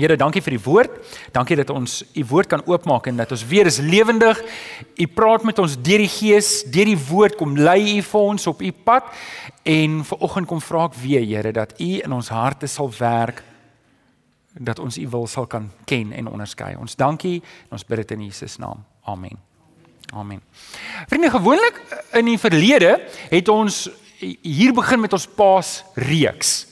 Here, dankie vir die woord. Dankie dat ons u woord kan oopmaak en dat ons weer is lewendig. U praat met ons deur die Gees, deur die woord kom lei u vir ons op u pad. En vanoggend kom vra ek weer, Here, dat u in ons harte sal werk dat ons u wil sal kan ken en onderskei. Ons dankie en ons bid dit in Jesus naam. Amen. Amen. Vriende, gewoonlik in die verlede het ons hier begin met ons Paas reeks.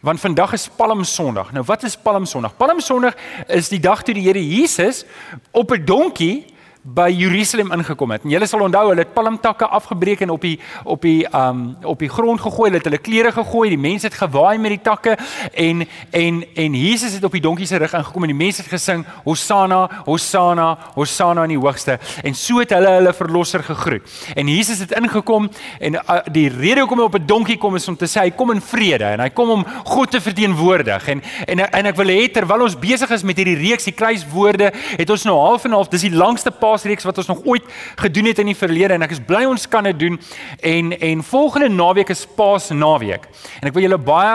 Want vandag is Palm Sondag. Nou wat is Palm Sondag? Palm Sondag is die dag toe die Here Jesus op 'n donkie by Jerusalem ingekom het. En julle sal onthou hulle het palmtakke afgebreek en op die op die um op die grond gegooi, hulle het hulle klere gegooi, die mense het gewaai met die takke en en en Jesus het op die donkie se rug ingekom en die mense het gesing Hosanna, Hosanna, Hosanna in die hoogste en so het hulle hulle verlosser gegroet. En Jesus het ingekom en uh, die rede hoekom hy op 'n donkie kom is om te sê hy kom in vrede en hy kom om God te verteenwoordig. En en en ek wil hê terwyl ons besig is met hierdie reeks die kruiswoorde, het ons nou half en half, dis die langste paasreeks wat ons nog ooit gedoen het in die verlede en ek is bly ons kan dit doen en en volgende naweek is Paasnaweek. En ek wil julle baie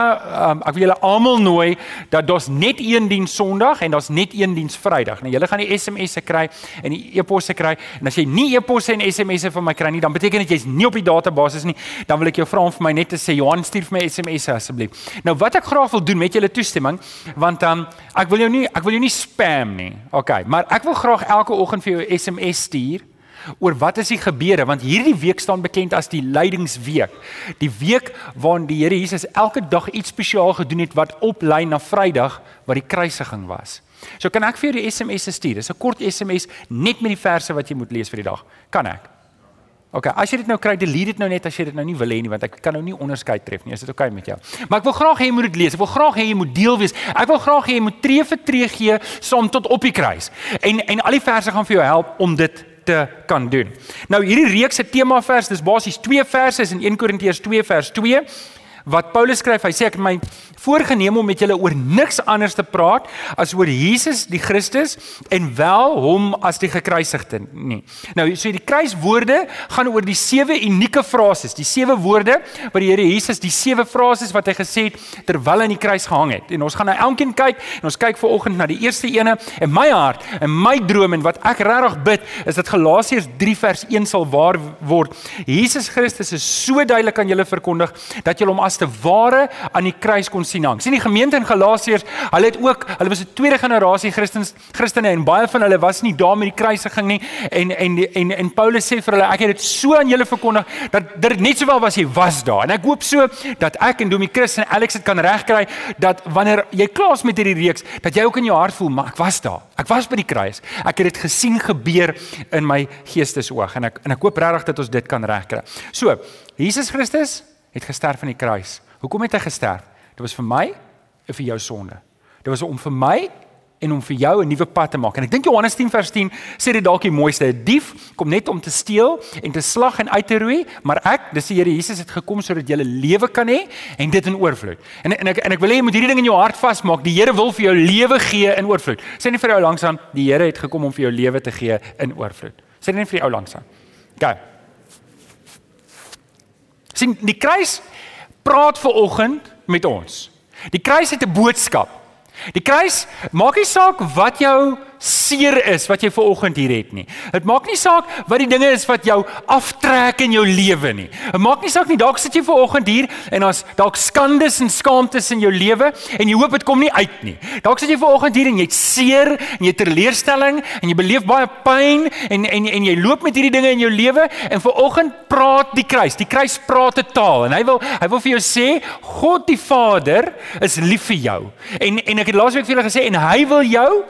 um, ek wil julle almal nooi dat daar's net een diens Sondag en daar's net een diens Vrydag. Nou julle gaan die SMS'e kry en die e-posse kry en as jy nie e-posse en SMS'e van my kry nie, dan beteken dit jy's nie op die database nie. Dan wil ek jou vra om vir my net te sê Johan stuur vir my SMS'e asseblief. Nou wat ek graag wil doen met julle toestemming, want dan um, ek wil jou nie ek wil jou nie spam nie. OK, maar ek wil graag elke oggend vir jou SMS SMS stuur oor wat is die gebeure want hierdie week staan bekend as die lydingsweek. Die week waarin die Here Jesus elke dag iets spesiaal gedoen het wat oplei na Vrydag wat die kruisiging was. So kan ek vir jou die SMS stuur. Dis 'n kort SMS net met die verse wat jy moet lees vir die dag. Kan ek? OK, as jy dit nou kry, delete dit nou net as jy dit nou nie wil hê nie want ek kan nou nie onderskeid tref nie. Is dit OK met jou? Maar ek wil graag hê jy moet dit lees. Ek wil graag hê jy moet deel wees. Ek wil graag hê jy moet tree vir tree gee saam tot op die kruis. En en al die verse gaan vir jou help om dit te kan doen. Nou hierdie reeks se tema vers, dis basies twee verse in 1 Korintiërs 2 vers 2 wat Paulus skryf. Hy sê ek my voorgenem om met julle oor niks anders te praat as oor Jesus die Christus en wel hom as die gekruisigde nie. Nou so die kruiswoorde gaan oor die sewe unieke frases, die sewe woorde wat die Here Jesus die sewe frases wat hy gesê het terwyl hy aan die kruis gehang het. En ons gaan nou elkeen kyk en ons kyk vanoggend na die eerste ene en my hart en my droom en wat ek regtig bid is dat Galasiërs 3 vers 1 sal waar word. Jesus Christus is so duidelik aan julle verkondig dat julle hom as te ware aan die kruis kon sien hang. Sien die gemeente in Galasiërs, hulle het ook, hulle was 'n tweede generasie Christens, Christene en baie van hulle was nie daar met die kruisiging nie en en en en Paulus sê vir hulle, ek het dit so aan julle verkondig dat dit net sowel was jy was daar. En ek hoop so dat ek en Domie Chris en Alex dit kan regkry dat wanneer jy klaar is met hierdie reeks, dat jy ook in jou hart voel, maar ek was daar. Ek was by die kruis. Ek het dit gesien gebeur in my geestesoog en ek en ek hoop regtig dat ons dit kan regkry. So, Jesus Christus het gesterf aan die kruis. Hoekom het hy gesterf? Dit was vir my en vir jou sonde. Dit was om vir my en om vir jou 'n nuwe pad te maak. En ek dink Johannes 10 vers 10 sê dit dalk die mooiste. 'n Dief kom net om te steel en te slag en uit te roei, maar ek, dis die Here Jesus het gekom sodat jy 'n lewe kan hê en dit in oorvloed. En en ek en ek wil hê jy moet hierdie ding in jou hart vasmaak. Die Here wil vir jou lewe gee in oorvloed. Sê net vir jou langsaan, die Here het gekom om vir jou lewe te gee in oorvloed. Sê net vir jou langsaan. OK. Sien, die kruis praat ver oggend met ons. Die kruis het 'n boodskap. Die kruis maak nie saak wat jou seer is wat jy ver oggend hier het nie. Dit maak nie saak wat die dinge is wat jou aftrek in jou lewe nie. Dit maak nie saak nie dalk sit jy ver oggend hier en daar's dalk skandes en skaamtes in jou lewe en jy hoop dit kom nie uit nie. Dalk sit jy ver oggend hier en jy't seer en jy teleurstelling en jy beleef baie pyn en en en jy loop met hierdie dinge in jou lewe en ver oggend praat die kruis. Die kruis praat 'n taal en hy wil hy wil vir jou sê God die Vader is lief vir jou. En en ek het laasweek vir julle gesê en hy wil jou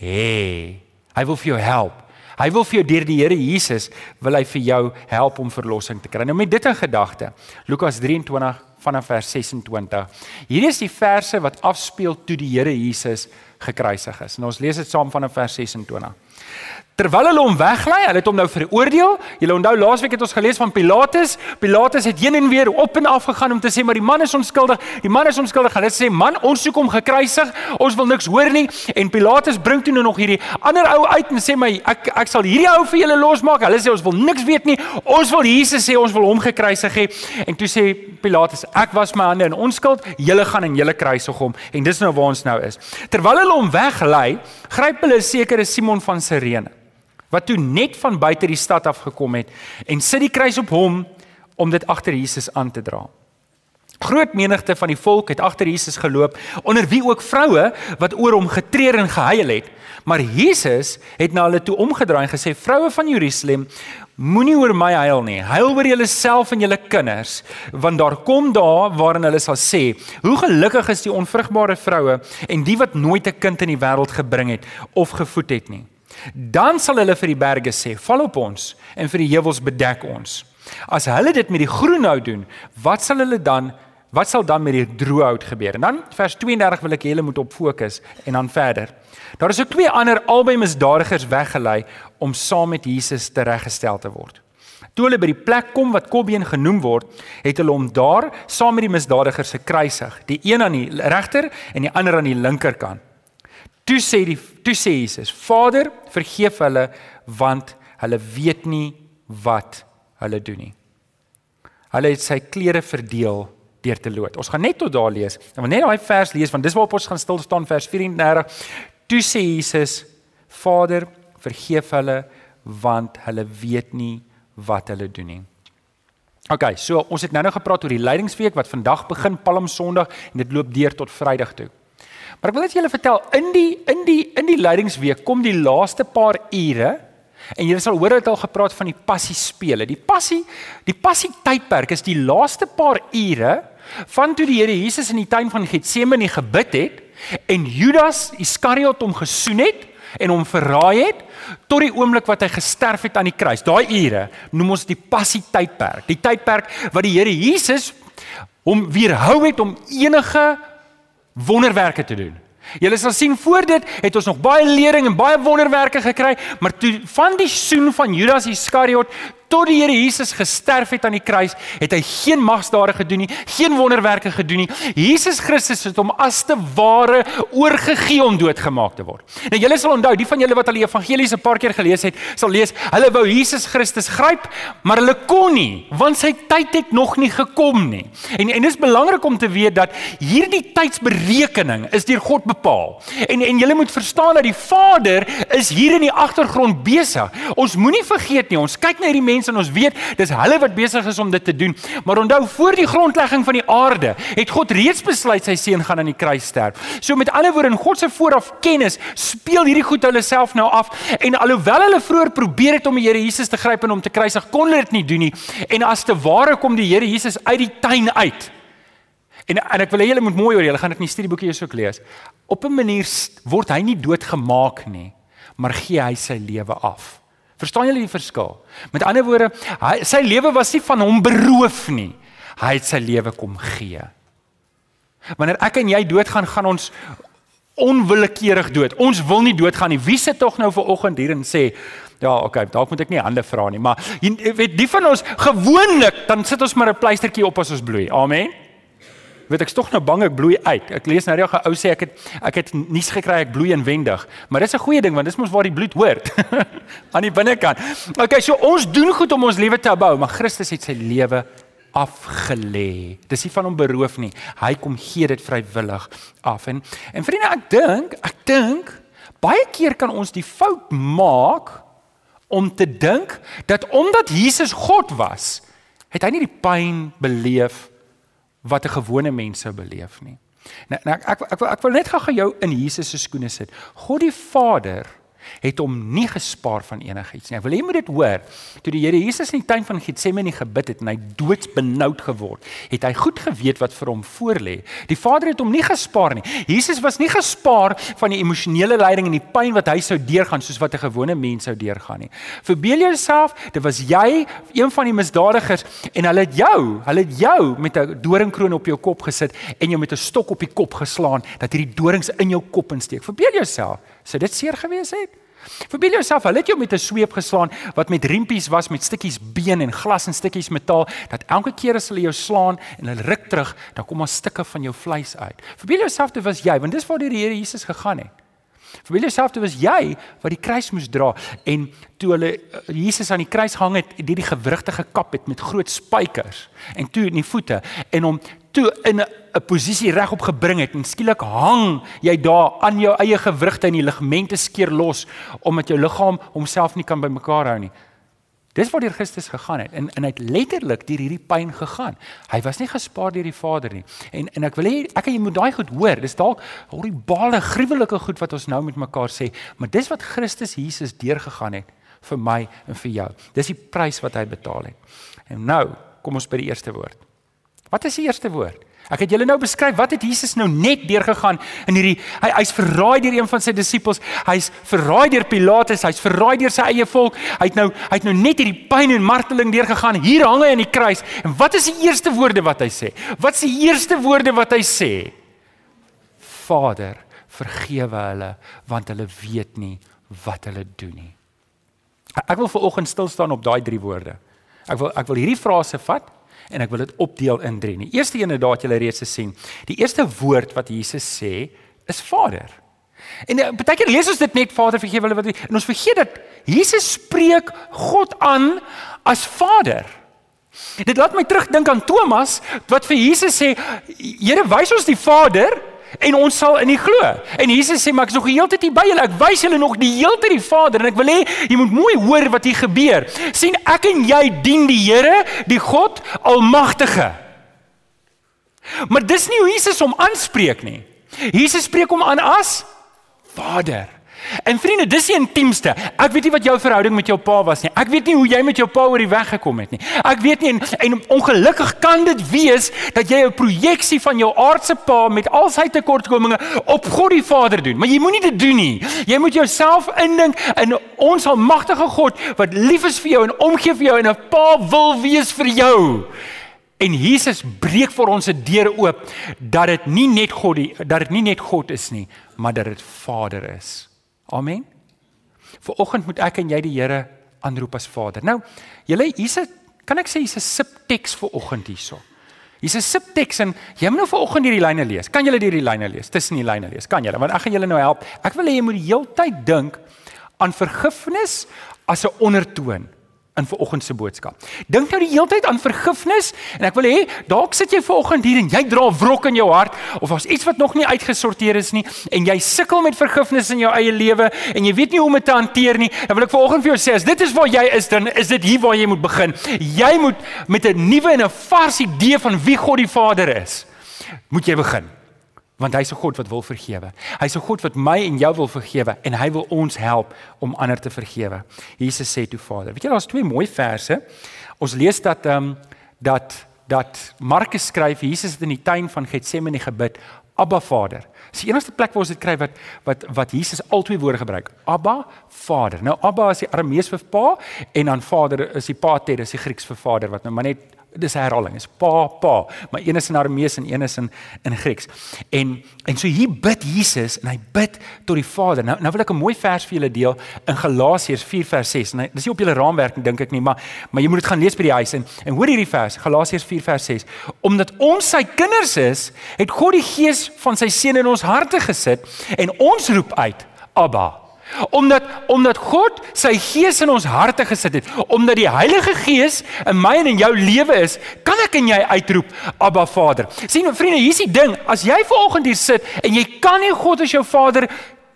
hê. Hy wil vir jou help. Hy wil vir jou deur die Here Jesus wil hy vir jou help om verlossing te kry. Nou met dit in gedagte. Lukas 23 vanaf vers 26. Hier is die verse wat afspeel toe die Here Jesus gekruisig is. En ons lees dit saam vanaf vers 26. Terwyl hulle hom weglei, hulle het hom nou veroordeel. Julle onthou laasweek het ons gelees van Pilatus. Pilatus het heen en weer op en af gegaan om te sê maar die man is onskuldig. Die man is onskuldig. Hulle sê man, ons soek hom gekruisig. Ons wil niks hoor nie. En Pilatus bring toe nou nog hierdie ander ou uit en sê my ek ek sal hierdie ou vir julle losmaak. Hulle sê ons wil niks weet nie. Ons wil Jesus sê ons wil hom gekruisig hê. En toe sê Pilatus, ek was my hande in onskuld. Julle gaan en julle kruisig hom. En dis nou waar ons nou is. Terwyl hulle hom weglei, gryp hulle 'n sekere Simon van Sirene wat toe net van buite die stad af gekom het en sit die kruis op hom om dit agter Jesus aan te dra. Groot menigte van die volk het agter Jesus geloop, onder wie ook vroue wat oor hom getreur en gehuil het. Maar Jesus het na hulle toe omgedraai en gesê: "Vroue van Jerusalem, moenie oor my huil nie. Huil oor julleself en julle kinders, want daar kom dae waarin hulle sal sê: Hoe gelukkig is die onvrugbare vroue en die wat nooit 'n kind in die wêreld gebring het of gevoed het nie." Dan sal hulle vir die berge sê: "Val op ons," en vir die heuwels bedek ons. As hulle dit met die groen hout doen, wat sal hulle dan wat sal dan met die droë hout gebeur? En dan vers 32 wil ek julle moet op fokus en dan verder. Daar is ook twee ander albei misdadigers weggelei om saam met Jesus tereggestel te word. Toe hulle by die plek kom wat Kobbeen genoem word, het hulle hom daar saam met die misdadigers gekruisig, die een aan die regter en die ander aan die linkerkant. Toe sê die toe sê Jesus: Vader, vergeef hulle want hulle weet nie wat hulle doen nie. Hulle het sy klere verdeel deur te lood. Ons gaan net tot daar lees. En wanneer daai vers lees, want dis waarop ons gaan stil staan vers 34. Toe sê Jesus: Vader, vergeef hulle want hulle weet nie wat hulle doen nie. OK, so ons het nou-nou gepraat oor die lydingsweek wat vandag begin Palm Sondag en dit loop deur tot Vrydag toe. Maar ek wil net julle vertel in die in die in die leidingsweek kom die laaste paar ure en julle sal hoor dit al gepraat van die passie spele. Die passie die passie tydperk is die laaste paar ure van toe die Here Jesus in die tuin van Getsemane gebid het en Judas Iskariot hom gesoen het en hom verraai het tot die oomblik wat hy gesterf het aan die kruis. Daai ure noem ons die passie tydperk. Die tydperk wat die Here Jesus hom weerhou het om enige wonderwerke te doen. Julle sal sien voor dit het ons nog baie lering en baie wonderwerke gekry, maar toe van die soen van Judas Iskariot tot die Here Jesus gesterf het aan die kruis, het hy geen magsdade gedoen nie, geen wonderwerke gedoen nie. Jesus Christus het hom as te ware oorgegee om doodgemaak te word. Nou julle sal onthou, die van julle wat al die evangelies 'n paar keer gelees het, sal lees, hulle wou Jesus Christus gryp, maar hulle kon nie, want sy tyd het nog nie gekom nie. En en dis belangrik om te weet dat hierdie tydsberekening is deur God bepaal. En en julle moet verstaan dat die Vader is hier in die agtergrond besig. Ons moenie vergeet nie, ons kyk na hierdie mense en ons weet dis hulle wat besig is om dit te doen. Maar onthou voor die grondlegging van die aarde het God reeds besluit sy seun gaan aan die kruis sterf. So met ander woorde in God se vooraf kennis speel hierdie goed hulle self nou af en alhoewel hulle vroeër probeer het om die Here Jesus te gryp en om te kruisig, kon hulle dit nie doen nie. En as te ware kom die Here Jesus uit die tuin uit. En en ek wil hê julle moet mooi hoor, julle gaan dit in die studieboekie eens ook lees. Op 'n manier word hy nie doodgemaak nie, maar gee hy sy lewe af. Verstaan julle die verskil? Met ander woorde, hy sy lewe was nie van hom beroof nie. Hy het sy lewe kom gee. Wanneer ek en jy doodgaan, gaan ons onwillekeurig dood. Ons wil nie doodgaan nie. Wie sit tog nou ver oggend hier en sê, ja, okay, dalk moet ek nie hande vra nie, maar jy weet, die van ons gewoonlik dan sit ons maar 'n pleistertjie op as ons bloei. Amen weet ek's tog nou bang ek bloei uit. Ek lees nou reg 'n ou sê ek het ek het nuus gekry ek bloei inwendig. Maar dis 'n goeie ding want dis mos waar die bloed hoort. aan die binnekant. Okay, so ons doen goed om ons lewe te bou, maar Christus het sy lewe afgelê. Dis nie van hom beroof nie. Hy kom gee dit vrywillig af. En en vriende, ek dink, ek dink baie keer kan ons die fout maak om te dink dat omdat Jesus God was, het hy nie die pyn beleef wat 'n gewone mens sou beleef nie. Nou, nou ek ek ek wil, ek wil net gou jou in Jesus se skoene sit. God die Vader het hom nie gespaar van enigiets nie. Ek wil hê jy moet dit hoor. Toe die Here Jesus in die tuin van Getsemane gebid het en hy doodsbenoud geword, het hy goed geweet wat vir hom voorlê. Die Vader het hom nie gespaar nie. Jesus was nie gespaar van die emosionele lyding en die pyn wat hy sou deurgaan soos wat 'n gewone mens sou deurgaan nie. Verbeel jouself, dit was jy, een van die misdadigers en hulle het jou, hulle het jou met 'n doringkroon op jou kop gesit en jou met 'n stok op die kop geslaan dat hierdie dorings in jou kop insteek. Verbeel jouself, sou dit seer gewees het? Verbeel jouself, hulle het jou met 'n sweep geslaan wat met riempies was met stukkies been en glas en stukkies metaal, dat elke keer as hulle jou slaan en hulle ruk terug, dan kom maar stukke van jou vleis uit. Verbeel jouself dit was jy, want dis waar die Here Jesus gegaan het. Verbeel jouself dit was jy wat die kruis moes dra en toe hulle eh, Jesus aan die kruis gehang het, het die gewrigte gekap het met groot spykers en toe in die voete en hom toe in 'n posisie regop gebring het en skielik hang jy daar aan jou eie gewrigte en die ligamente skeer los omdat jou liggaam homself nie kan bymekaar hou nie. Dis waar die Christus gegaan het en en hy het letterlik deur hierdie pyn gegaan. Hy was nie gespaar deur die Vader nie. En en ek wil hê ek en jy moet daai goed hoor. Dis dalk horribale, gruwelike goed wat ons nou met mekaar sê, maar dis wat Christus Jesus deurgegaan het vir my en vir jou. Dis die prys wat hy betaal het. En nou kom ons by die eerste woord. Wat is die eerste woord? Ek het julle nou beskryf wat het Jesus nou net deurgegaan in hierdie hy hy's verraai deur een van sy disippels, hy's verraai deur Pilatus, hy's verraai deur sy eie volk. Hy het nou hy het nou net hierdie pyn en marteling deurgegaan. Hier hang hy aan die kruis. En wat is die eerste woorde wat hy sê? Wat is die eerste woorde wat hy sê? Vader, vergewe hulle want hulle weet nie wat hulle doen nie. Ek wil vir oggend stil staan op daai drie woorde. Ek wil ek wil hierdie frase vat en ek wil dit opdeel in drie. Die eerste een het daad julle reeds gesien. Die eerste woord wat Jesus sê is Vader. En uh, baie keer lees ons dit net Vader vergewe hulle wat en ons vergeet dat Jesus spreek God aan as Vader. Dit laat my terugdink aan Thomas wat vir Jesus sê Here wys ons die Vader en ons sal in U glo. En Jesus sê maar ek is nog heeltyd hier by julle. Ek wys julle nog die heeltyd die Vader en ek wil hê jy moet mooi hoor wat hier gebeur. sien ek en jy dien die Here, die God Almagtige. Maar dis nie hoe Jesus hom aanspreek nie. Jesus spreek hom aan as Vader. En vriende, dis die intiemste. Ek weet nie wat jou verhouding met jou pa was nie. Ek weet nie hoe jy met jou pa oor die weg gekom het nie. Ek weet nie en, en ongelukkig kan dit wees dat jy 'n projeksie van jou aardse pa met al sy tekortkominge op God die Vader doen. Maar jy moenie dit doen nie. Jy moet jouself indink in ons almagtige God wat lief is vir jou en omgee vir jou en 'n pa wil wees vir jou. En Jesus breek vir ons 'n deur oop dat dit nie net God die dat dit nie net God is nie, maar dat dit Vader is. Amen. Viroggend moet ek en jy die Here aanroep as Vader. Nou, julle hier's 'n kan ek sê hier's 'n subteks viroggend hierso. Hier's 'n subteks en jy moet nou viroggend hierdie lyne lees. Kan julle hierdie lyne lees? Tussen die lyne lees. Kan julle? Want ek gaan julle nou help. Ek wil hê jy moet die heeltyd dink aan vergifnis as 'n ondertoon in vanoggend se boodskap. Dink nou die hele tyd aan vergifnis en ek wil hê dalk sit jy vanoggend hier en jy dra wrok in jou hart of as iets wat nog nie uitgesorteer is nie en jy sukkel met vergifnis in jou eie lewe en jy weet nie hoe om dit te hanteer nie. Dan wil ek vanoggend vir jou sê as dit is waar jy is dan is dit hier waar jy moet begin. Jy moet met 'n nuwe en 'n vars idee van wie God die Vader is. Moet jy begin want hy's 'n God wat wil vergewe. Hy's 'n God wat my en jou wil vergewe en hy wil ons help om ander te vergewe. Jesus sê toe Vader. Weet jy daar's twee mooi verse. Ons lees dat ehm um, dat dat Markus skryf Jesus het in die tuin van Getsemane gebid, Abba Vader. Dis die enigste plek waar ons dit kry wat wat wat Jesus al twee woorde gebruik. Abba Vader. Nou Abba is die Aramees vir pa en dan Vader is die Pater, is die Grieks vir Vader wat nou maar net dis herhaling is pa pa maar een is in Aramees en een is in in Grieks. En en so hier bid Jesus en hy bid tot die Vader. Nou nou wil ek 'n mooi vers vir julle deel in Galasiërs 4 vers 6 en dis nie op julle raamwerk dink ek nie maar maar jy moet dit gaan lees by die huis. En en hoor hierdie vers Galasiërs 4 vers 6 omdat ons sy kinders is het God die gees van sy seun in ons harte gesit en ons roep uit Abba Omdat omdat God sy gees in ons harte gesit het, omdat die Heilige Gees in my en in jou lewe is, kan ek en jy uitroep Abba Vader. sien vriende, hier's die ding, as jy vanoggend hier sit en jy kan nie God as jou Vader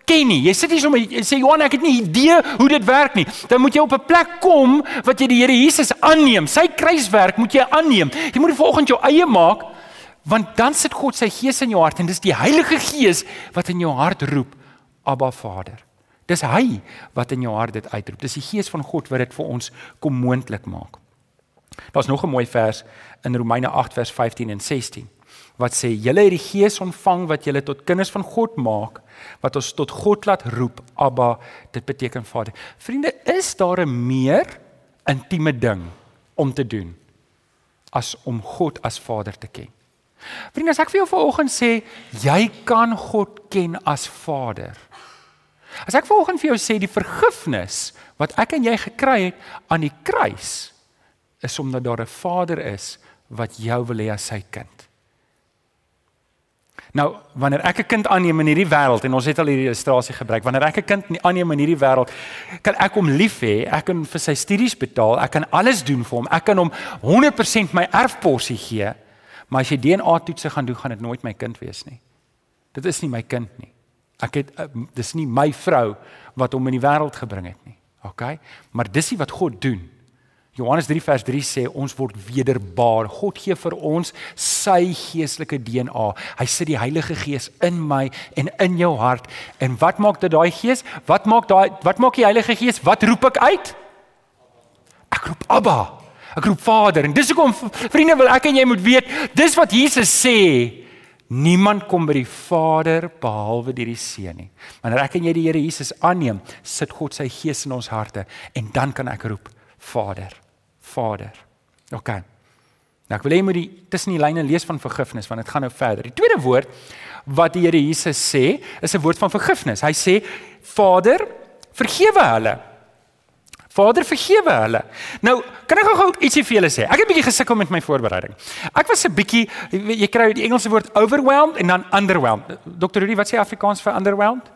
ken nie. Jy sit hier sommer jy sê Johan, ek het nie idee hoe dit werk nie. Dan moet jy op 'n plek kom wat jy die Here Jesus aanneem. Sy kruiswerk moet jy aanneem. Jy moet vanoggend jou eie maak want dan sit God sy gees in jou hart en dis die Heilige Gees wat in jou hart roep Abba Vader. Dis hy wat in jou hart dit uitroep. Dis die gees van God wat dit vir ons kom moontlik maak. Daar's nog 'n mooi vers in Romeine 8 vers 15 en 16 wat sê julle het die gees ontvang wat julle tot kinders van God maak wat ons tot God laat roep Abba dit beteken Vader. Vriende, is daar 'n meer intieme ding om te doen as om God as Vader te ken? Vriende, as ek vir jou vanoggend sê jy kan God ken as Vader As ek vanoggend vir jou sê die vergifnis wat ek en jy gekry het aan die kruis is omdat daar 'n Vader is wat jou wil hê as sy kind. Nou, wanneer ek 'n kind aanneem in hierdie wêreld en ons het al hierdie illustrasie gebruik, wanneer ek 'n kind aanneem in hierdie wêreld, kan ek hom lief hê, ek kan vir sy studies betaal, ek kan alles doen vir hom, ek kan hom 100% my erfporsie gee, maar as jy DNA toetse gaan doen, gaan dit nooit my kind wees nie. Dit is nie my kind nie. Ek het uh, dis nie my vrou wat hom in die wêreld gebring het nie. OK? Maar dis nie wat God doen. Johannes 3 vers 3 sê ons word wederbaar. God gee vir ons sy geestelike DNA. Hy sit die Heilige Gees in my en in jou hart. En wat maak dit daai Gees? Wat maak daai wat maak die Heilige Gees? Wat roep ek uit? Ek roep Abba. Ek roep Vader. En dis hoekom vriende wil ek en jy moet weet, dis wat Jesus sê Niemand kom by die Vader behalwe deur die Seun nie. Wanneer ek en jy die Here Jesus aanneem, sit God sy Gees in ons harte en dan kan ek roep Vader. Vader. OK. Nou ek wil hê jy moet die tussen die lyne lees van vergifnis want dit gaan nou verder. Die tweede woord wat die Here Jesus sê, is 'n woord van vergifnis. Hy sê Vader, vergewe hulle Vader vergewe hulle. Nou, kan ek gou ietsie vir julle sê? Ek het 'n bietjie gesukkel met my voorbereiding. Ek was 'n bietjie jy kry die Engelse woord overwhelmed en dan underwhelmed. Dr. Rudy, wat sê Afrikaans vir underwhelmed?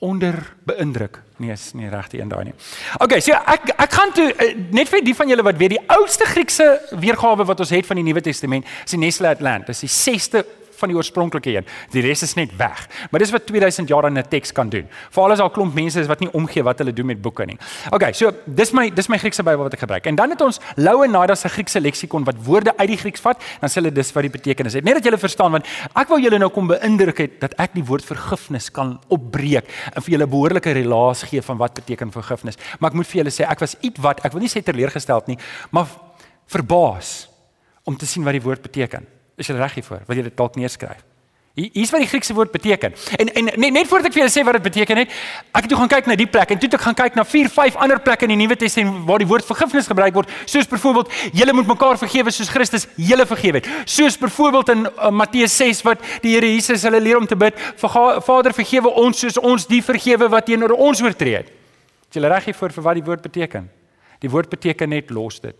Onder beïndruk. Nee, is nie reg die een daai nie. Okay, so ek ek gaan toe eh, net vir die van julle wat weet die oudste Griekse weergawe wat ons het van die Nuwe Testament, is die Nestle Atlant. Dit is die 6ste van die oorspronklike een. Die res is net weg. Maar dis wat 2000 jaar in 'n teks kan doen. Veral as al klomp mense is wat nie omgee wat hulle doen met boeke nie. Okay, so dis my dis my Griekse Bybel wat ek gebruik. En dan het ons Louwenada se Griekse leksikon wat woorde uit die Grieks vat, dan sê hulle dis wat die betekenis het. Net dat julle verstaan want ek wou julle nou kom beïndruk het dat ek die woord vergifnis kan opbreek en vir julle behoorlike relaas gee van wat beteken vergifnis. Maar ek moet vir julle sê ek was ietwat, ek wil nie sê teleurgesteld nie, maar verbaas om te sien wat die woord beteken. Is jy reg hiervoor? Wil jy dit dalk neerskryf? Hier's wat die Griekse woord beteken. En en net, net voordat ek vir julle sê wat dit beteken het, ek het toe gaan kyk na die plek en toe het ek gaan kyk na 4, 5 ander plekke in die Nuwe Testament waar die woord vergifnis gebruik word, soos byvoorbeeld julle moet mekaar vergewe soos Christus julle vergewe het. Soos byvoorbeeld in uh, Matteus 6 wat die Here Jesus hulle leer om te bid, Vader vergewe ons soos ons die vergewe wat teenoor ons oortree het. Is julle reg hiervoor vir wat die woord beteken? Die woord beteken net los dit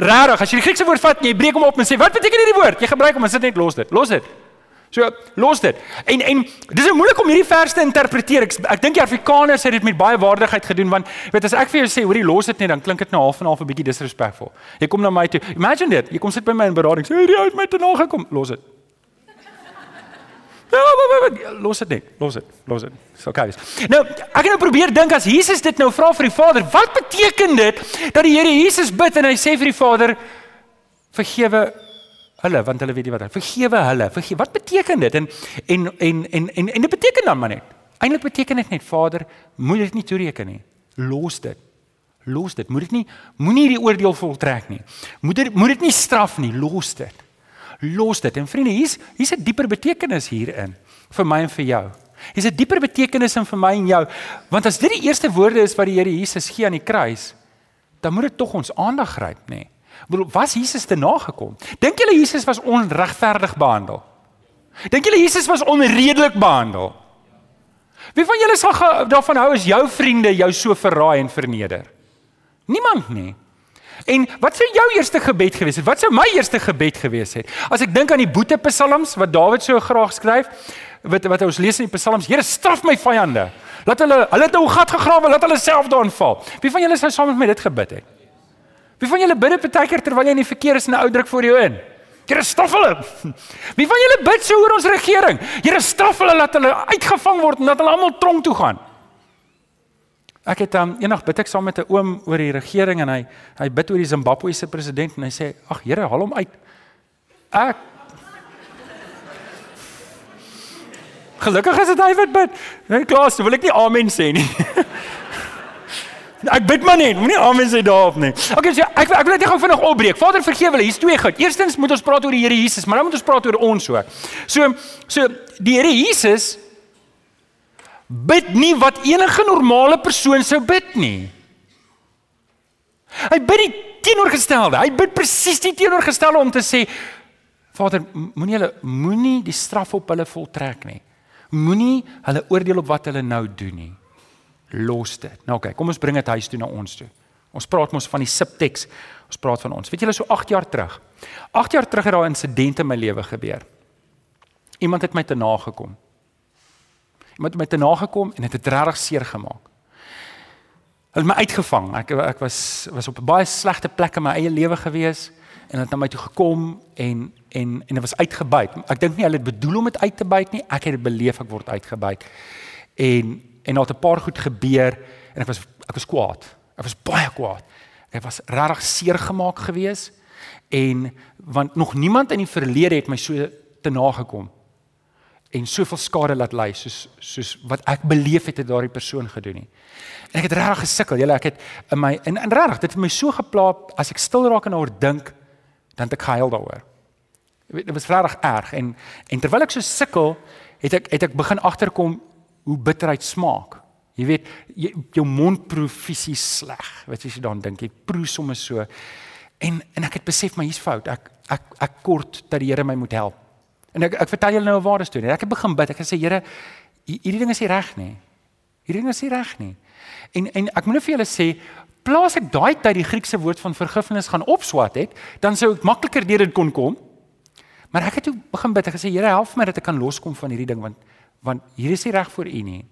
rarig. As jy die Griekse woord vat jy breek hom op en sê, "Wat beteken hierdie woord?" Jy gebruik hom en sit net los dit. Los dit. So, los dit. En en dis moeilik om hierdie vers te interpreteer. Ek ek dink die Afrikaners het dit met baie waardigheid gedoen want weet as ek vir jou sê, hoorie, los dit net, dan klink dit nou half en half 'n bietjie disrespectful. Jy kom na my toe. Imagine dit. Jy kom sit by my in berading. Sê, "Hierdie ou het my te na gekom." Los dit. Ja, los dit net. Los dit. Los dit. So okay. Nou, ek het nou probeer dink as Jesus dit nou vra vir die Vader, wat beteken dit dat die Here Jesus bid en hy sê vir die Vader vergewe hulle want hulle weet nie wat hulle vergewe hulle. Vergewe. Wat beteken dit? En en en en en, en dit beteken dan maar net. Eintlik beteken dit net Vader, moet dit nie toereken nie. Los dit. Los dit. Moet dit nie moenie die oordeel voltrek nie. Moet dit moet dit nie straf nie. Los dit los dit. En vriende, hier's hier's 'n dieper betekenis hierin vir my en vir jou. Hier's 'n dieper betekenis in vir my en jou. Want as dit die eerste woorde is wat die Here Jesus gee aan die kruis, dan moet dit tog ons aandag gryp, nê? Nee. Bedoel, was Jesus te nagekom? Dink julle Jesus was onregverdig behandel? Dink julle Jesus was onredelik behandel? Wie van julle sal daarvan hou as jou vriende jou so verraai en verneder? Niemand nie. En wat sou jou eerste gebed gewees het? Wat sou my eerste gebed gewees het? As ek dink aan die boete psalms wat Dawid so graag skryf, wat wat ons lees in die psalms, Here straf my vyande. Laat hulle hulle het nou 'n gat gegrawe, laat hulle self daarin val. Wie van julle sou saam met my dit gebid het? Wie van julle bid dit keer terwyl jy in die verkeer is en 'n ou druk voor jou in? Here straf hulle. Wie van julle bid so oor ons regering? Here straf hulle laat hulle uitgevang word en laat hulle almal tronk toe gaan. Ek het um, eendag bid ek saam met 'n oom oor die regering en hy hy bid oor die Zimbabwe se president en hy sê ag Here haal hom uit. Ek Gelukkig is dit hy wat bid. Nee klaar, so wil ek nie amen sê nie. ek bid maar net, moenie amen sê daarop nie. Okay, so ek ek wil net gou vinnig opbreek. Vader vergewe hulle. Hier's twee goed. Eerstens moet ons praat oor die Here Jesus, maar dan moet ons praat oor ons ook. So so die Here Jesus bid nie wat enige normale persoon sou bid nie. Hy bid die teenoorgestelde. Hy bid presies die teenoorgestelde om te sê Vader, moenie hulle moenie die straf op hulle voltrek nie. Moenie hulle oordeel op wat hulle nou doen nie. Los dit. Nou okay, kom ons bring dit huis toe na ons toe. Ons praat mos van die subteks. Ons praat van ons. Weet julle so 8 jaar terug. 8 jaar terug het daar 'n insident in my lewe gebeur. Iemand het my te nagekom. Iemand het my te nagekom en dit het, het regtig seer gemaak. Hulle het my uitgevang. Ek ek was was op 'n baie slegte plek in my eie lewe gewees en het na my toe gekom en en en dit was uitgebuit. Ek dink nie hulle het bedoel om dit uit te byt nie. Ek het dit beleef ek word uitgebuit. En en daar het 'n paar goed gebeur en ek was ek was kwaad. Ek was baie kwaad. Ek was regtig seer gemaak gewees en want nog niemand in die verlede het my so te nagekom en soveel skade laat lei soos soos wat ek beleef het het daardie persoon gedoen nie. En ek het regtig gesukkel. Julle ek het in my en, en regtig dit het my so geplaag as ek stil raak en oor dink dan het ek gehuil daaroor. Dit was regtig erg en en terwyl ek so sukkel het ek het ek begin agterkom hoe bitterheid smaak. Jy weet jy, jou mond proe fisies sleg. Wat as jy dan dink jy proe sommer so en en ek het besef maar hier's fout. Ek ek ek kort dat die Here my moet help. En ek ek vertel julle nou 'n ware storie. Ek het begin bid. Ek het gesê Here hierdie ding is nie reg nie. Hierdie ding is nie reg nie. En en ek moet net vir julle sê, plaas ek daai tyd die Griekse woord van vergifnis gaan opswat het, dan sou ek makliker deur dit kon kom. Maar ek het toe begin bid en gesê, Here, help my dat ek kan loskom van hierdie ding want want hier is nie reg vir U nie.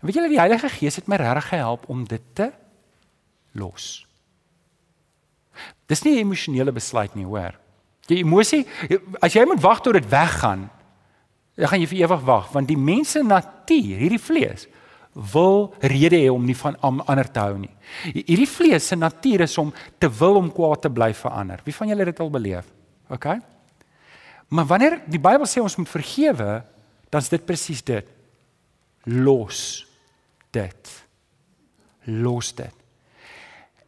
En weet julle die Heilige Gees het my regtig gehelp om dit te los. Dis nie 'n emosionele besluit nie, hoor. Jy emosie, as jy moet wag tot dit weggaan, dan gaan jy vir ewig wag want die mense natuur, hierdie vlees, wil rede hê om nie van ander te hou nie. Hierdie vlees se natuur is om te wil om kwaad te bly vir ander. Wie van julle het dit al beleef? OK? Maar wanneer die Bybel sê ons moet vergewe, dan is dit presies dit. Los dit. Los dit.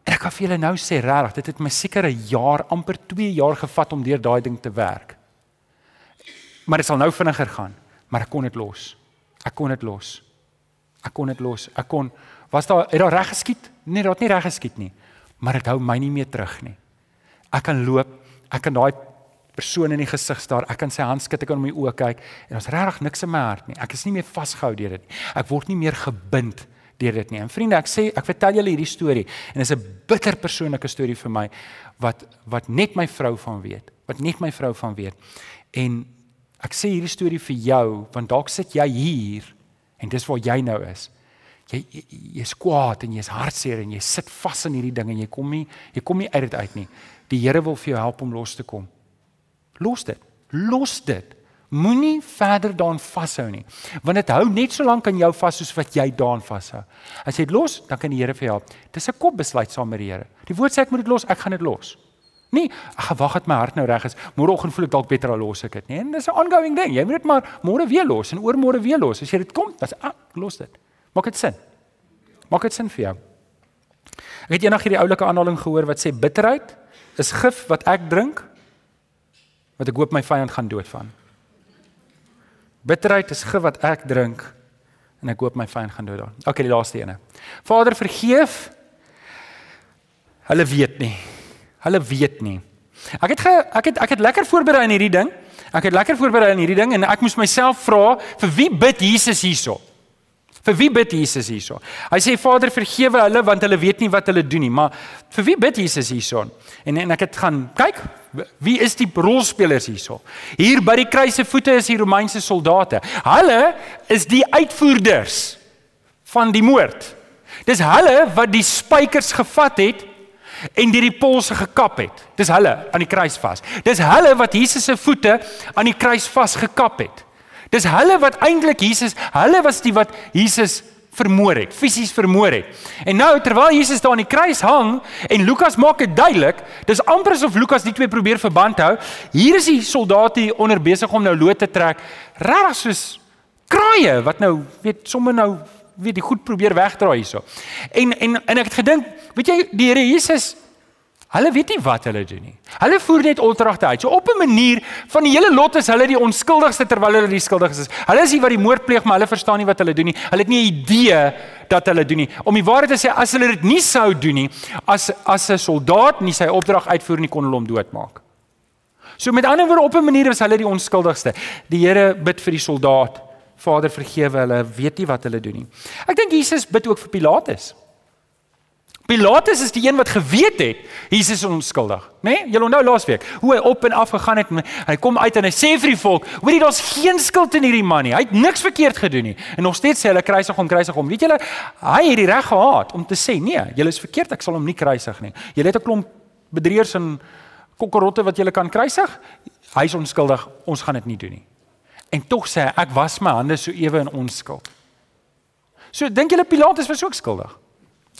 En ek kan vir julle nou sê regtig, dit het my seker 'n jaar, amper 2 jaar gevat om deur daai ding te werk. Maar dit sal nou vinniger gaan, maar ek kon dit los. Ek kon dit los. Ek kon dit los. Ek kon was daar het daar reg geskiet? Nee, daar het nie reg geskiet nie. Maar dit hou my nie meer terug nie. Ek kan loop, ek kan daai persoon in die gesig staar, ek kan sy hand skud, ek kan in my oë kyk en daar's regtig niks in my hart nie. Ek is nie meer vasgehou deur dit nie. Ek word nie meer gebind deur dit nie. En vriende, ek sê ek vertel julle hierdie storie en dit is 'n bitter persoonlike storie vir my wat wat net my vrou van weet. Wat net my vrou van weet. En ek sê hierdie storie vir jou want dalk sit jy hier En dis waar jy nou is. Jy jy's kwaad en jy's hartseer en jy sit vas in hierdie ding en jy kom nie jy kom nie uit dit uit nie. Die Here wil vir jou help om los te kom. Los dit. Los dit. Moenie verder daaraan vashou nie. Want dit hou net so lank aan jou vas soos wat jy daaraan vashou. As jy dit los, dan kan die Here vir jou help. Dis 'n kopbesluit saam met die Here. Die woord sê ek moet dit los, ek gaan dit los. Nee, ag wag dat my hart nou reg is. Môreoggend voel ek dalk beter al los ek dit, nee. En dis 'n ongoing ding. Jy moet dit maar môre weer los en oor môre weer los. As jy dit kom, dan ah, los dit. Maak dit sin. Maak dit sin vir jou. Ek het eendag hierdie oulike aanhaling gehoor wat sê bitterheid is gif wat ek drink wat ek hoop my vyand gaan dood van. Bitterheid is gif wat ek drink en ek hoop my vyand gaan dood daaraan. Okay, die laaste ene. Vader vergeef. Hulle weet nie. Hulle weet nie. Ek het ge, ek het ek het lekker voorberei in hierdie ding. Ek het lekker voorberei in hierdie ding en ek moes myself vra vir wie bid Jesus hierso? Vir wie bid Jesus hierso? Hy sê Vader vergewe hulle want hulle weet nie wat hulle doen nie, maar vir wie bid Jesus hierso? En en ek het gaan kyk wie is die rolspelers hierso? Hier by die kruis se voete is die Romeinse soldate. Hulle is die uitvoerders van die moord. Dis hulle wat die spykers gevat het en deur die polse gekap het. Dis hulle aan die kruis vas. Dis hulle wat Jesus se voete aan die kruis vasgekap het. Dis hulle wat eintlik Jesus, hulle was die wat Jesus vermoor het, fisies vermoor het. En nou terwyl Jesus daar aan die kruis hang en Lukas maak dit duidelik, dis amper asof Lukas die twee probeer verband hou. Hier is die soldate hier onder besig om nou lood te trek, regtig soos kraaie wat nou weet sommer nou weet die goed probeer wegdraai hierso. En en en ek het gedink, weet jy, die Here Jesus Hulle weet nie wat hulle doen nie. Hulle voer net opdragte uit. So op 'n manier van die hele lot is hulle die onskuldigste terwyl hulle die skuldiges is. Hulle is nie wat die moord pleeg, maar hulle verstaan nie wat hulle doen nie. Hulle het nie 'n idee dat hulle doen nie. Om die waarheid te sê, as hulle dit nie sou doen nie, as as 'n soldaat nie sy opdrag uitvoer nie, kon hulle hom doodmaak. So met ander woorde op 'n manier is hulle die onskuldigste. Die Here bid vir die soldaat Vader vergewe hulle, weet nie wat hulle doen nie. Ek dink Jesus bid ook vir Pilatus. Pilatus is die een wat geweet het Jesus is onskuldig, né? Nee? Julle onthou laasweek hoe hy op en af gegaan het en hy kom uit en hy sê vir die volk, hoorie daar's geen skuld in hierdie man nie. Hy het niks verkeerd gedoen nie. En nog steeds sê hulle kruisig hom, kruisig hom. Weet julle, hy het die reg gehad om te sê, nee, julle is verkeerd, ek sal hom nie kruisig nie. Julle het 'n klomp bedrieërs en kokkerotte wat julle kan kruisig. Hy is onskuldig, ons gaan dit nie doen nie. En tog sê hy, ek was my hande so ewe in onskuld. So dink julle Pilatus was ook skuldig?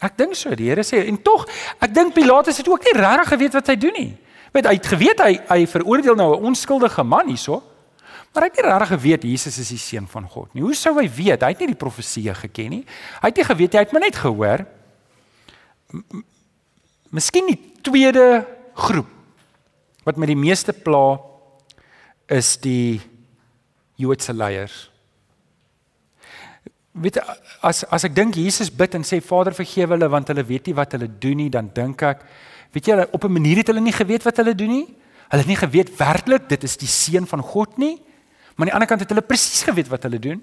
Ek dink so, die Here sê en tog ek dink Pilatus het ook nie regtig geweet wat hy doen nie. Weet hy het geweet hy hy veroordeel nou 'n onskuldige man hierso. Maar hy het nie regtig geweet Jesus is die seun van God nie. Hoe sou hy weet? Hy het nie die profeseë geken nie. Hy het nie geweet hy het maar net gehoor. Miskien die tweede groep wat met die meeste pla is die Joodse leiers weet as as ek dink Jesus bid en sê Vader vergewe hulle want hulle weet nie wat hulle doen nie dan dink ek weet jy op 'n manier het hulle nie geweet wat hulle doen nie. Hulle het nie geweet werklik dit is die seun van God nie. Maar aan die ander kant het hulle presies geweet wat hulle doen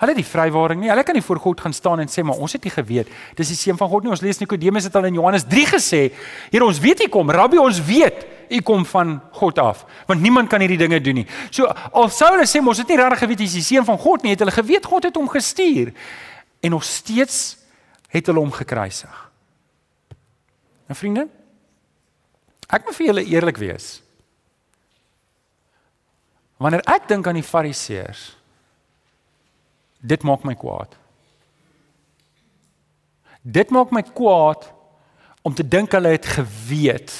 hulle het die vrywaring nie hulle kan nie voor God gaan staan en sê maar ons het nie geweet dis die seun van God nie ons lees Nikodemus het al in Johannes 3 gesê hier ons weet hy kom rabbi ons weet u kom van God af. Want niemand kan hierdie dinge doen nie. So al sou hulle sê mos het nie regtig geweet hy is die seun van God nie, het hulle geweet God het hom gestuur en nog steeds het hulle hom gekruisig. Nou vriende, ek moet vir julle eerlik wees. Wanneer ek dink aan die Fariseërs, dit maak my kwaad. Dit maak my kwaad om te dink hulle het geweet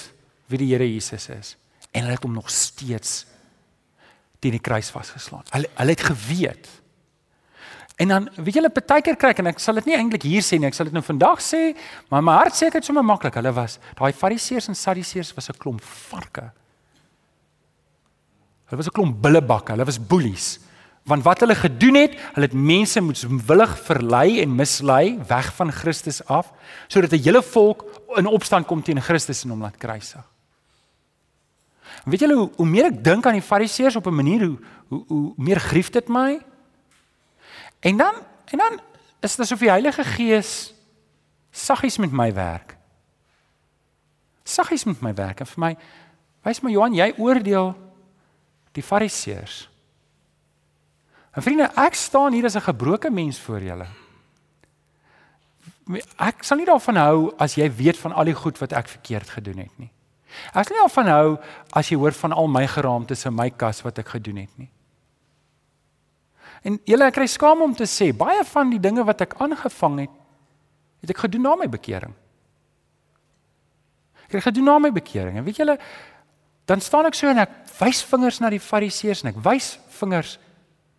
wie die Here Jesus is en hulle het hom nog steeds teen die kruis vasgeslaan. Hulle hulle het geweet. En dan weet julle partykeer kry ek en ek sal dit nie eintlik hier sê nie, ek sal dit nou vandag sê, maar my hart sê dit sommer maklik. Hulle was daai Fariseërs en Sadduseërs was 'n klomp varke. Hulle was 'n klomp billebakke, hulle was boelies. Want wat hulle gedoen het, hulle het mense moetswillig verlei en mislei weg van Christus af, sodat 'n hele volk in opstand kom teen Christus en hom laat kruisig. En weet julle hoe hoe meer ek dink aan die Fariseërs op 'n manier hoe hoe hoe meer grief dit my. En dan en dan is dit asof die Heilige Gees saggies met my werk. Saggies met my werk en vir my wys my Johan, jy oordeel die Fariseërs. En vriende, ek staan hier as 'n gebroke mens voor julle. Ek sal nie daarvan hou as jy weet van al die goed wat ek verkeerd gedoen het nie. Ek sal nie daarvan hou as jy hoor van al my geraamtes in my kas wat ek gedoen het nie. En julle ek kry skaam om te sê baie van die dinge wat ek aangevang het, het ek gedoen na my bekering. Ek het gedoen na my bekering. En weet julle, dan staan ek so en ek wys vingers na die fariseërs en ek wys vingers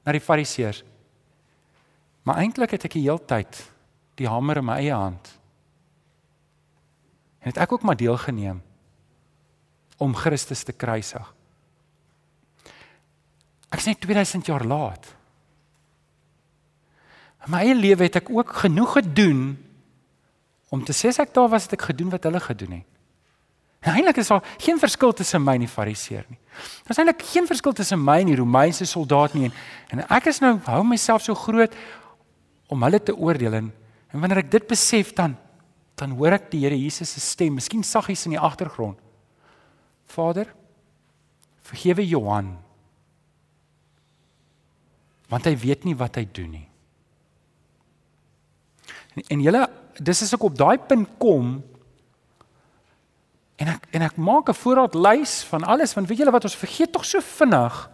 na die fariseërs. Maar eintlik het ek die hele tyd die hamer in my eie hand. En het ek ook maar deelgeneem om Christus te kruisig. Ek net 2000 jaar laat. In my eie lewe het ek ook genoeg gedoen om te sê as ek daar was het ek gedoen wat hulle gedoen het. En eintlik is daar geen verskil tussen my en die fariseer nie. Daar's eintlik geen verskil tussen my en die Romeinse soldaat nie en, en ek is nou hou myself so groot om hulle te oordeel en, en wanneer ek dit besef dan dan hoor ek die Here Jesus se stem, miskien saggies in die agtergrond. Vader, vergewe Johan. Want hy weet nie wat hy doen nie. En, en julle, dis as ek op daai punt kom en ek en ek maak 'n voorraadlys van alles want weet julle wat ons vergeet tog so vinnig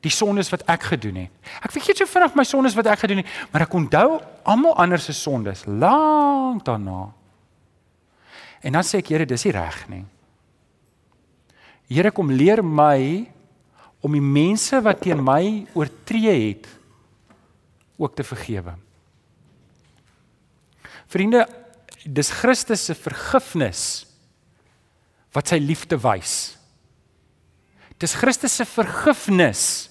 die sondes wat ek gedoen het. Ek vergeet so vinnig my sondes wat ek gedoen het, maar ek onthou almal anders se sondes lank daarna. En dan sê ek, Here, dis nie reg nie. Here kom leer my om die mense wat teen my oortree het ook te vergewe. Vriende, dis Christus se vergifnis wat sy liefde wys. Dis Christus se vergifnis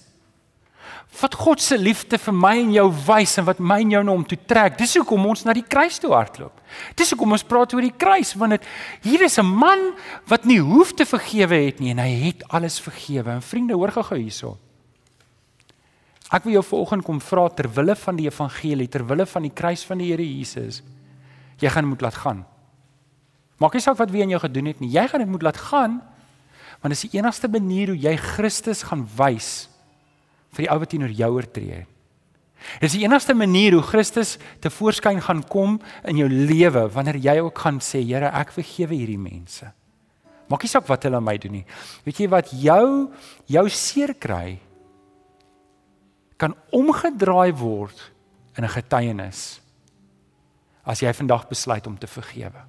wat God se liefde vir my en jou wys en wat my en jou na hom toe trek. Dis hoekom ons na die kruis toe hardloop. Dis hoekom ons praat oor die kruis want dit hier is 'n man wat nie hoef te vergewe het nie en hy het alles vergewe. En vriende, hoor gou-gou hierso. Ek wil jou vanoggend kom vra ter wille van die evangelie, ter wille van die kruis van die Here Jesus. Jy gaan moet laat gaan. Maak nie saak wat wie aan jou gedoen het nie. Jy gaan dit moet laat gaan want dit is die enigste manier hoe jy Christus gaan wys vir die ou wat teenoor jou oortree. Dit is die enigste manier hoe Christus te voorskyn gaan kom in jou lewe wanneer jy ook gaan sê Here, ek vergewe hierdie mense. Maak nie saak wat hulle aan my doen nie. Weet jy wat jou jou seer kry kan omgedraai word in 'n getuienis as jy vandag besluit om te vergewe.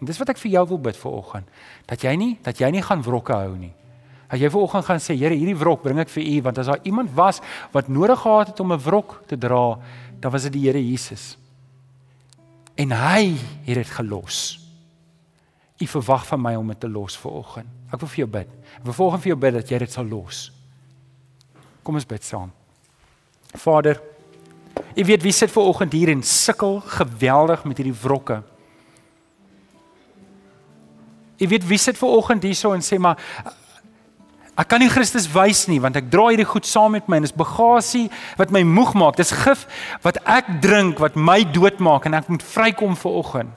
En dis wat ek vir jou wil bid vir oggend, dat jy nie dat jy nie gaan wrokke hou nie. Dat jy vir oggend gaan sê, Here, hierdie wrok bring ek vir U, want as daar iemand was wat nodig gehad het om 'n wrok te dra, dan was dit die Here Jesus. En hy het dit gelos. U verwag van my om dit te los vir oggend. Ek wil vir jou bid. Ek wil volgens vir jou bid dat jy dit sal los. Kom ons bid saam. Vader, U weet wie sit ver oggend hier en sukkel geweldig met hierdie wrokke. Jy weet wie sit ver oggend hierso en sê maar ek kan nie Christus wys nie want ek dra hierdie goed saam met my en dis bagasie wat my moeg maak. Dis gif wat ek drink wat my doodmaak en ek moet vrykom ver oggend.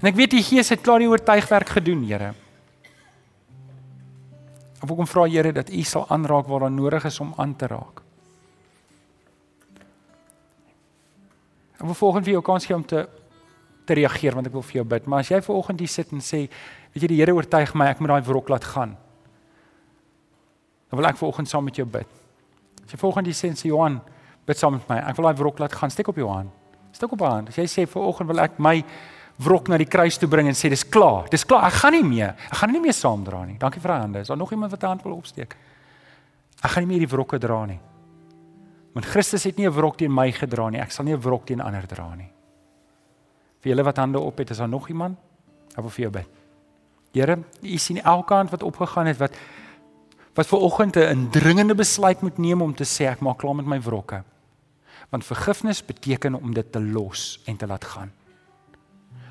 En ek weet die Gees het klaar die oortuigwerk gedoen, Here. Ek wil kom vra Here dat U sal aanraak waar daar nodig is om aan te raak. Ek wil volgens vir jou kans gee om te te reageer want ek wil vir jou bid. Maar as jy vanoggend hier sit en sê, weet jy die Here oortuig my ek moet daai wrok laat gaan. Dan wil ek vanoggend saam met jou bid. As jy vanoggend hier sê sê Johan, bid saam met my. Ek wil daai wrok laat gaan. Steek op jou hand. Steek op jou hand. As jy sê vanoggend wil ek my wrok na die kruis toe bring en sê dis klaar. Dis klaar. Ek gaan nie meer. Ek gaan nie meer saamdra nie. Dankie vir daai hande. Is daar nog iemand wat 'n hand wil opsteek? Ek gaan nie meer die wrokke dra nie. Want Christus het nie 'n wrok teen my gedra nie. Ek sal nie 'n wrok teen ander dra nie. Vir julle wat hande op het, is daar nog iemand? Ek wil vir jou bid. Here, u sien elke hand wat opgegaan het wat wat ver oggend 'n dringende besluit moet neem om te sê ek maak klaar met my wrokke. Want vergifnis beteken om dit te los en te laat gaan.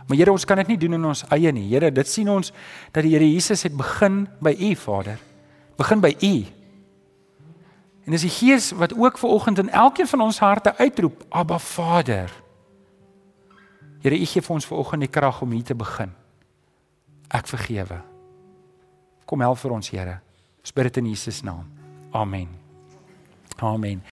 Maar Here, ons kan dit nie doen in ons eie nie. Here, dit sien ons dat die Here Jesus het begin by U, Vader. Begin by U. En dis die Gees wat ook ver oggend in elkeen van ons harte uitroep, Abba Vader. Here, U gee vir ons ver oggend die krag om hier te begin. Ek vergewe. Kom help vir ons, Here. Ons bid dit in Jesus naam. Amen. Amen.